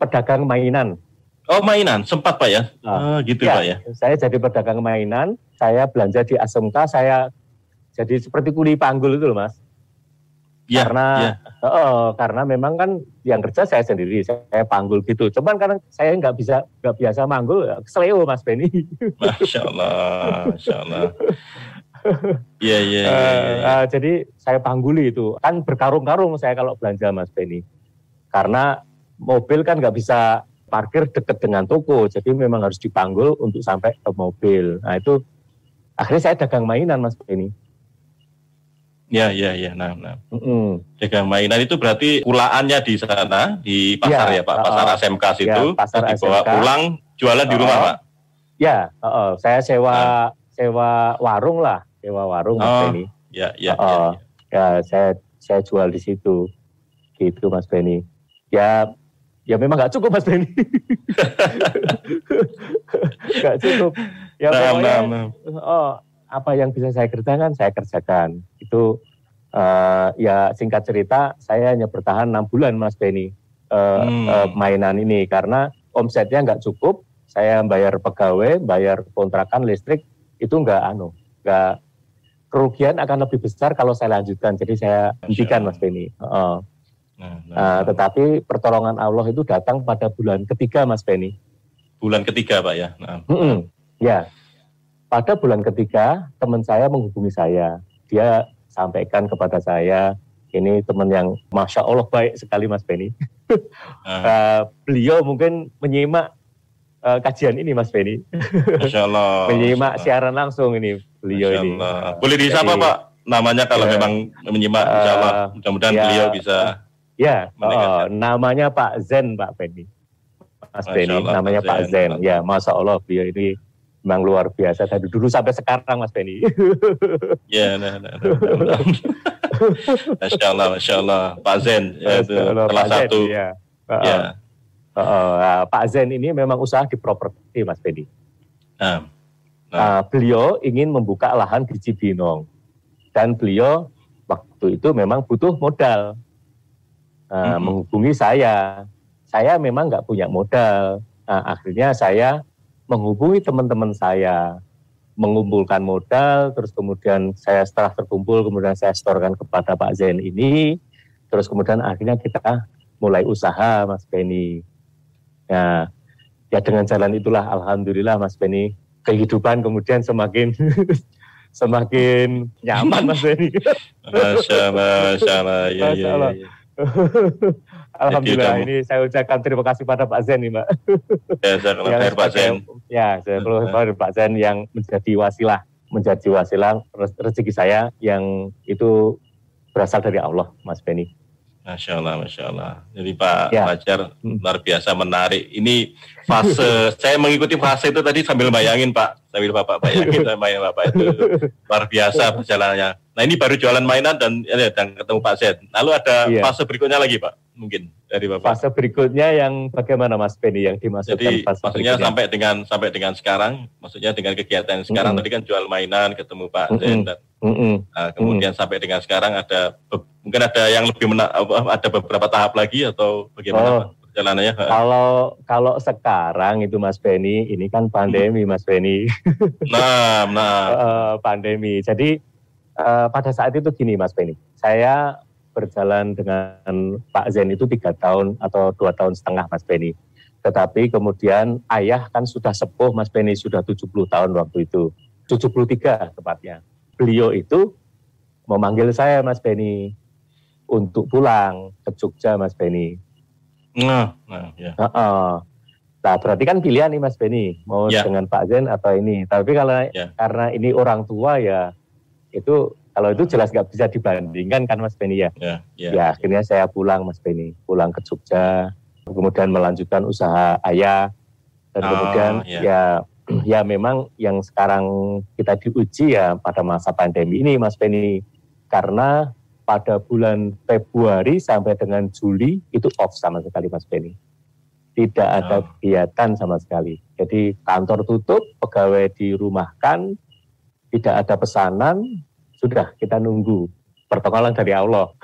Pedagang mainan. Oh mainan, sempat Pak ya? Uh, oh, gitu ya, Pak ya? Saya jadi pedagang mainan, saya belanja di ASMK, saya jadi seperti kuli panggul itu loh Mas. Ya, karena ya. Oh, karena memang kan yang kerja saya sendiri, saya panggul gitu. Cuman karena saya nggak bisa nggak biasa manggul, ya seleo Mas Benny. Masya Allah, Masya Allah. Iya, iya, iya. Eh, eh, jadi saya pangguli itu. Kan berkarung-karung saya kalau belanja Mas Benny. Karena mobil kan nggak bisa parkir dekat dengan toko, jadi memang harus dipanggul untuk sampai ke mobil. Nah itu akhirnya saya dagang mainan Mas Benny. Ya, ya, ya. Nah, nah. Mm Dagang mainan itu berarti pulaannya di sana di pasar ya, ya Pak, pasar uh, SMK situ. Ya, pasar dibawa SMK. pulang jualan uh, di rumah Pak. Ya, uh, uh, saya sewa uh. sewa warung lah, sewa warung Mas oh, Benny. Ya, ya, uh, ya, ya. Ya, saya saya jual di situ. Gitu Mas Benny. Ya, ya memang nggak cukup Mas Benny. [laughs] [laughs] Nggak cukup. Ya nah, pokoknya, nah, nah. oh apa yang bisa saya kerjakan saya kerjakan. Itu uh, ya singkat cerita saya hanya bertahan enam bulan Mas Benny uh, hmm. uh, mainan ini. Karena omsetnya nggak cukup saya bayar pegawai bayar kontrakan listrik itu nggak anu nggak kerugian akan lebih besar kalau saya lanjutkan. Jadi saya hentikan Mas Benny. Uh, Nah, nah, uh, tetapi pertolongan Allah itu datang pada bulan ketiga, Mas Benny. Bulan ketiga, Pak ya. Nah. Mm -mm, ya, pada bulan ketiga, teman saya menghubungi saya. Dia sampaikan kepada saya, ini teman yang Masya Allah baik sekali Mas Benny. Uh. [laughs] uh, beliau mungkin menyimak uh, kajian ini Mas Benny. Masya Allah. [laughs] menyimak Masya siaran langsung ini beliau Masya Allah. ini. Boleh disapa Pak namanya kalau ya, memang menyimak uh, Insya Allah. Mudah-mudahan ya, beliau bisa Ya, oh, namanya Pak Zen Pak Benny. Mas Benny, namanya Zen. Pak Zen. Ya, Masya Allah beliau ini memang luar biasa dari dulu sampai sekarang Mas Benny. [laughs] Ya, nah, nah, nah, nah. Masya Allah, Masya Allah. Pak Zen, ya, itu Allah, salah Pak satu. Zen, ya. Uh, ya. Uh, uh, Pak Zen ini memang usaha di properti Mas Benny. Nah, nah. Uh, beliau ingin membuka lahan di Cibinong. Dan beliau waktu itu memang butuh modal. Uh, mm -hmm. Menghubungi saya. Saya memang nggak punya modal. Nah, akhirnya saya menghubungi teman-teman saya, mengumpulkan modal, terus kemudian saya setelah terkumpul, kemudian saya setorkan kepada Pak Zain ini, terus kemudian akhirnya kita mulai usaha, Mas Benny. Ya, ya dengan jalan itulah, Alhamdulillah, Mas Benny, kehidupan kemudian semakin [laughs] semakin nyaman, Mas Benny. Masya Allah, Masya Allah, ya, ya, ya. [laughs] Alhamdulillah ini saya ucapkan terima kasih pada Pak Zen nih Mbak. [laughs] Ya, saya ya, Pak Zen. Ya, saya kepada Pak Zen yang menjadi wasilah, menjadi wasilah rezeki saya yang itu berasal dari Allah, Mas Benny. Masya Allah, Masya Allah. Jadi Pak ya. Fajar hmm. luar biasa menarik. Ini fase, [laughs] saya mengikuti fase itu tadi sambil bayangin Pak, sambil Bapak bayangin saya main Bapak itu luar biasa perjalanannya. Nah ini baru jualan mainan dan ya, dan ketemu Pak Zed. Lalu ada ya. fase berikutnya lagi Pak, mungkin dari Bapak. Fase berikutnya yang bagaimana Mas Penny yang dimaksudkan? Jadi fase maksudnya berikutnya? sampai dengan sampai dengan sekarang, maksudnya dengan kegiatan sekarang mm -hmm. tadi kan jual mainan, ketemu Pak mm -hmm. Zed dan mm -hmm. nah, kemudian mm -hmm. sampai dengan sekarang ada mungkin ada yang lebih mena, ada beberapa tahap lagi atau bagaimana oh. Pak? perjalanannya? Kalau kalau sekarang itu Mas Benny, ini kan pandemi Mas Benny. Nah, nah. uh, [laughs] pandemi. Jadi uh, pada saat itu gini Mas Benny, saya berjalan dengan Pak Zen itu tiga tahun atau dua tahun setengah Mas Benny. Tetapi kemudian ayah kan sudah sepuh Mas Benny, sudah 70 tahun waktu itu. 73 tepatnya. Beliau itu memanggil saya Mas Benny untuk pulang ke Jogja Mas Benny. Nah, nah ya. Uh -uh. Nah, berarti kan pilihan nih Mas Benny, mau ya. dengan Pak Zen atau ini. Tapi kalau ya. karena ini orang tua ya itu kalau itu jelas nggak bisa dibandingkan kan Mas Beni ya. Ya, ya. ya akhirnya saya pulang Mas Beni, pulang ke Jogja, kemudian melanjutkan usaha ayah dan oh, kemudian ya. ya [clears throat] ya memang yang sekarang kita diuji ya pada masa pandemi ini Mas Beni karena pada bulan Februari sampai dengan Juli itu off sama sekali Mas Beni. tidak ada oh. kegiatan sama sekali. Jadi kantor tutup, pegawai dirumahkan, tidak ada pesanan, sudah kita nunggu pertolongan dari Allah. [laughs]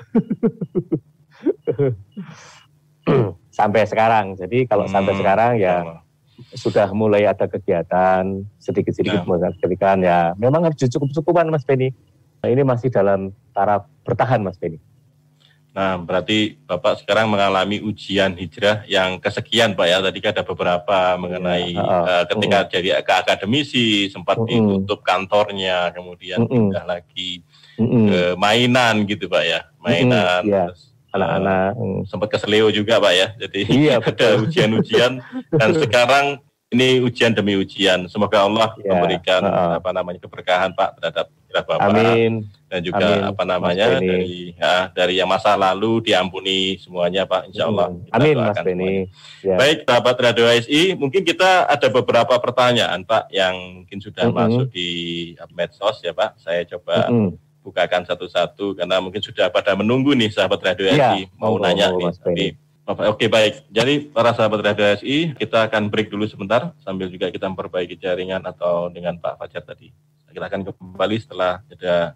sampai sekarang. Jadi kalau hmm, sampai sekarang ya Allah. sudah mulai ada kegiatan sedikit-sedikit nah. kegiatan ya memang harus cukup-cukupan Mas Beni. Nah, ini masih dalam taraf bertahan Mas Beni. Nah, berarti Bapak sekarang mengalami ujian hijrah yang kesekian Pak ya. Tadi kan ada beberapa mengenai ya, uh, uh, ketika uh, jadi ke akademisi, sempat uh, ditutup kantornya, kemudian uh, pindah lagi uh, ke mainan gitu Pak ya. Mainan, uh, yeah. anak-anak. Uh, sempat ke Seleo juga Pak ya. Jadi iya, [laughs] ada ujian-ujian dan [laughs] sekarang ini ujian demi ujian. Semoga Allah ya, memberikan uh, apa namanya keberkahan Pak terhadap Bapak. Amin dan juga Amin. apa namanya Mas dari ya, dari yang masa lalu diampuni semuanya Pak Insya Allah. Hmm. Amin Mas Beni. Ya. Baik sahabat Radio ASI, mungkin kita ada beberapa pertanyaan Pak yang mungkin sudah mm -hmm. masuk di medsos ya Pak. Saya coba mm -hmm. bukakan satu-satu karena mungkin sudah pada menunggu nih sahabat Radio ya. ASI mau oh, nanya oh, nih. Tapi Oke baik, jadi para sahabat Radio ASI kita akan break dulu sebentar sambil juga kita memperbaiki jaringan atau dengan Pak Fajar tadi. Kita akan kembali setelah jeda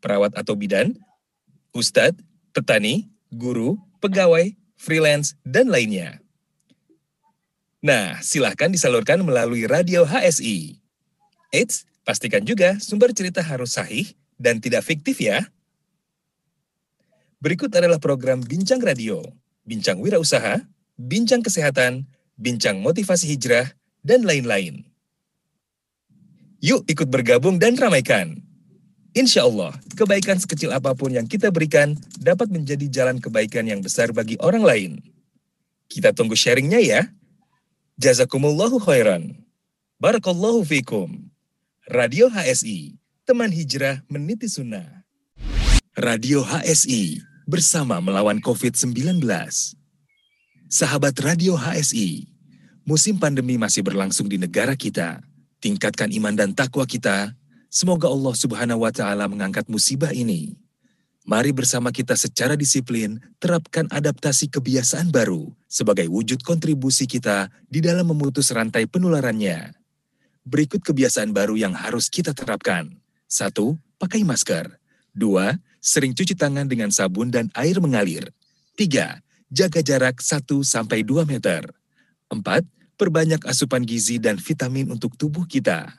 perawat atau bidan, ustadz, petani, guru, pegawai, freelance, dan lainnya. Nah, silahkan disalurkan melalui radio HSI. Eits, pastikan juga sumber cerita harus sahih dan tidak fiktif ya. Berikut adalah program Bincang Radio, Bincang Wirausaha, Bincang Kesehatan, Bincang Motivasi Hijrah, dan lain-lain. Yuk ikut bergabung dan ramaikan. Insya Allah, kebaikan sekecil apa pun yang kita berikan dapat menjadi jalan kebaikan yang besar bagi orang lain. Kita tunggu sharingnya ya. Jazakumullahu khairan. Barakallahu fikum. Radio HSI, teman hijrah meniti sunnah. Radio HSI, bersama melawan COVID-19. Sahabat Radio HSI, musim pandemi masih berlangsung di negara kita. Tingkatkan iman dan takwa kita Semoga Allah Subhanahu wa Ta'ala mengangkat musibah ini. Mari bersama kita secara disiplin terapkan adaptasi kebiasaan baru sebagai wujud kontribusi kita di dalam memutus rantai penularannya. Berikut kebiasaan baru yang harus kita terapkan. Satu, pakai masker. Dua, sering cuci tangan dengan sabun dan air mengalir. Tiga, jaga jarak 1-2 meter. Empat, perbanyak asupan gizi dan vitamin untuk tubuh kita.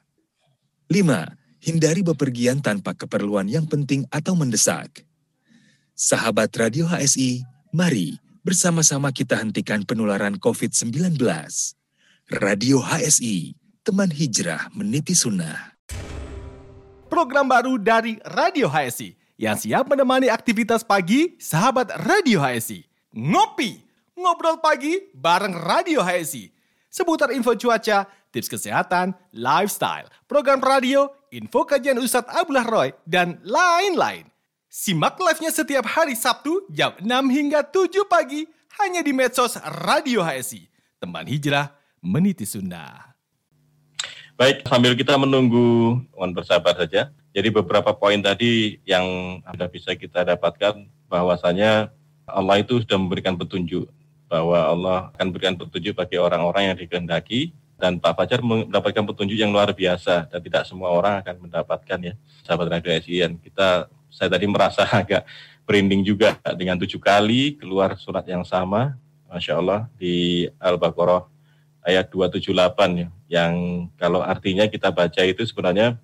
Lima, hindari bepergian tanpa keperluan yang penting atau mendesak. Sahabat Radio HSI, mari bersama-sama kita hentikan penularan COVID-19. Radio HSI, teman hijrah meniti sunnah. Program baru dari Radio HSI yang siap menemani aktivitas pagi sahabat Radio HSI. Ngopi, ngobrol pagi bareng Radio HSI. Seputar info cuaca, tips kesehatan, lifestyle, program radio, info kajian Ustadz Abdullah Roy, dan lain-lain. Simak live-nya setiap hari Sabtu jam 6 hingga 7 pagi hanya di medsos Radio HSI. Teman hijrah meniti Sunda. Baik, sambil kita menunggu, mohon bersabar saja. Jadi beberapa poin tadi yang Anda bisa kita dapatkan bahwasanya Allah itu sudah memberikan petunjuk bahwa Allah akan memberikan petunjuk bagi orang-orang yang dikehendaki dan Pak Fajar mendapatkan petunjuk yang luar biasa dan tidak semua orang akan mendapatkan ya sahabat radio SIN kita saya tadi merasa [laughs] agak merinding juga dengan tujuh kali keluar surat yang sama Masya Allah di Al-Baqarah ayat 278 ya yang kalau artinya kita baca itu sebenarnya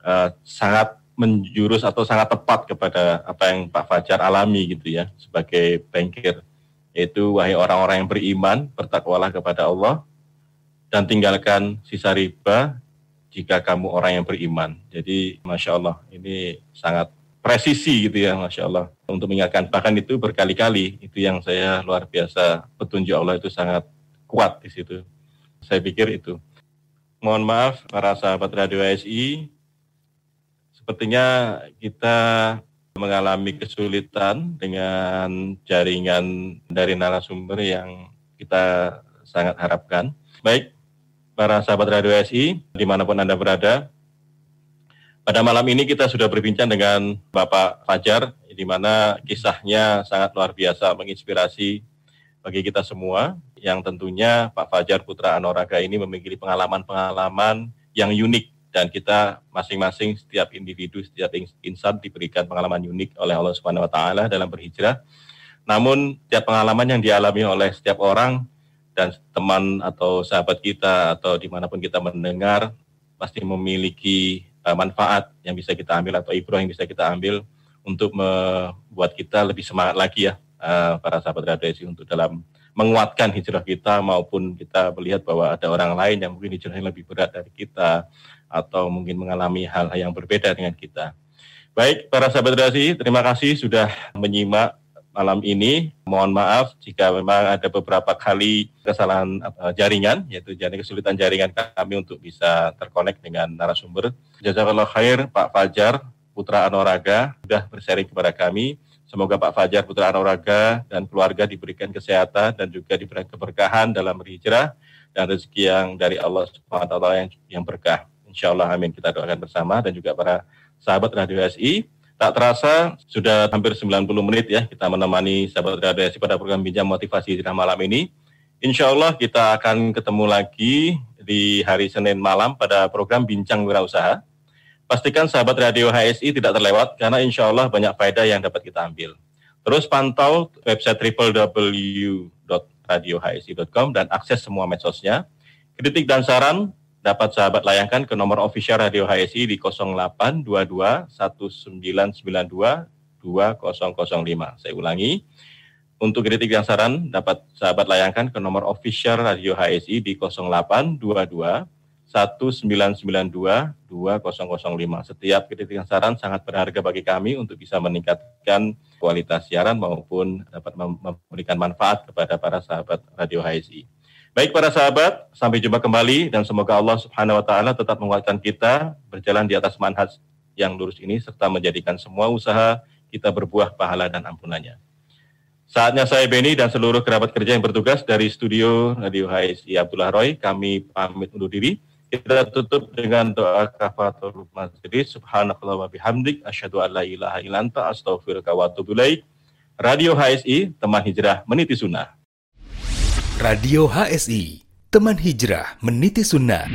uh, sangat menjurus atau sangat tepat kepada apa yang Pak Fajar alami gitu ya sebagai bankir yaitu wahai orang-orang yang beriman bertakwalah kepada Allah dan tinggalkan sisa riba jika kamu orang yang beriman. Jadi Masya Allah ini sangat presisi gitu ya Masya Allah untuk mengingatkan bahkan itu berkali-kali itu yang saya luar biasa petunjuk Allah itu sangat kuat di situ. Saya pikir itu. Mohon maaf para sahabat Radio ASI, sepertinya kita mengalami kesulitan dengan jaringan dari narasumber yang kita sangat harapkan. Baik, para sahabat Radio SI, di mana pun Anda berada, pada malam ini kita sudah berbincang dengan Bapak Fajar, di mana kisahnya sangat luar biasa, menginspirasi bagi kita semua, yang tentunya Pak Fajar Putra Anoraga ini memiliki pengalaman-pengalaman yang unik dan kita masing-masing setiap individu setiap insan diberikan pengalaman unik oleh Allah Subhanahu wa taala dalam berhijrah. Namun setiap pengalaman yang dialami oleh setiap orang dan teman atau sahabat kita atau di mana pun kita mendengar pasti memiliki uh, manfaat yang bisa kita ambil atau ibrah yang bisa kita ambil untuk membuat kita lebih semangat lagi ya uh, para sahabat radiasi untuk dalam menguatkan hijrah kita maupun kita melihat bahwa ada orang lain yang mungkin hijrahnya lebih berat dari kita atau mungkin mengalami hal-hal yang berbeda dengan kita. Baik, para sahabat relasi, terima kasih sudah menyimak malam ini. Mohon maaf jika memang ada beberapa kali kesalahan uh, jaringan, yaitu jaringan kesulitan jaringan kami untuk bisa terkonek dengan narasumber. Jazakallah khair Pak Fajar, Putra Anoraga, sudah bersharing kepada kami. Semoga Pak Fajar Putra Anoraga dan keluarga diberikan kesehatan dan juga diberikan keberkahan dalam berhijrah dan rezeki yang dari Allah wa yang, yang berkah. Insya Allah amin kita doakan bersama dan juga para sahabat Radio SI. Tak terasa sudah hampir 90 menit ya kita menemani sahabat Radio SI pada program Bincang Motivasi Hijrah malam ini. Insya Allah kita akan ketemu lagi di hari Senin malam pada program Bincang Wirausaha. Pastikan sahabat Radio HSI tidak terlewat karena insya Allah banyak faedah yang dapat kita ambil. Terus pantau website www.radiohsi.com dan akses semua medsosnya. Kritik dan saran dapat sahabat layangkan ke nomor official Radio HSI di 0822 1992 2005. Saya ulangi, untuk kritik dan saran dapat sahabat layangkan ke nomor official Radio HSI di 0822 1992 2005. Setiap kritik dan saran sangat berharga bagi kami untuk bisa meningkatkan kualitas siaran maupun dapat memberikan manfaat kepada para sahabat Radio HSI. Baik para sahabat, sampai jumpa kembali dan semoga Allah Subhanahu wa taala tetap menguatkan kita berjalan di atas manhaj yang lurus ini serta menjadikan semua usaha kita berbuah pahala dan ampunannya. Saatnya saya Beni dan seluruh kerabat kerja yang bertugas dari studio Radio HSI Abdullah Roy, kami pamit undur diri. Kita tutup dengan doa kafatul masjid. Subhanakallah wa bihamdik. Asyhadu an la ilaha illa anta astaghfiruka wa Radio HSI, teman hijrah meniti sunnah. Radio HSI, teman hijrah meniti sunnah.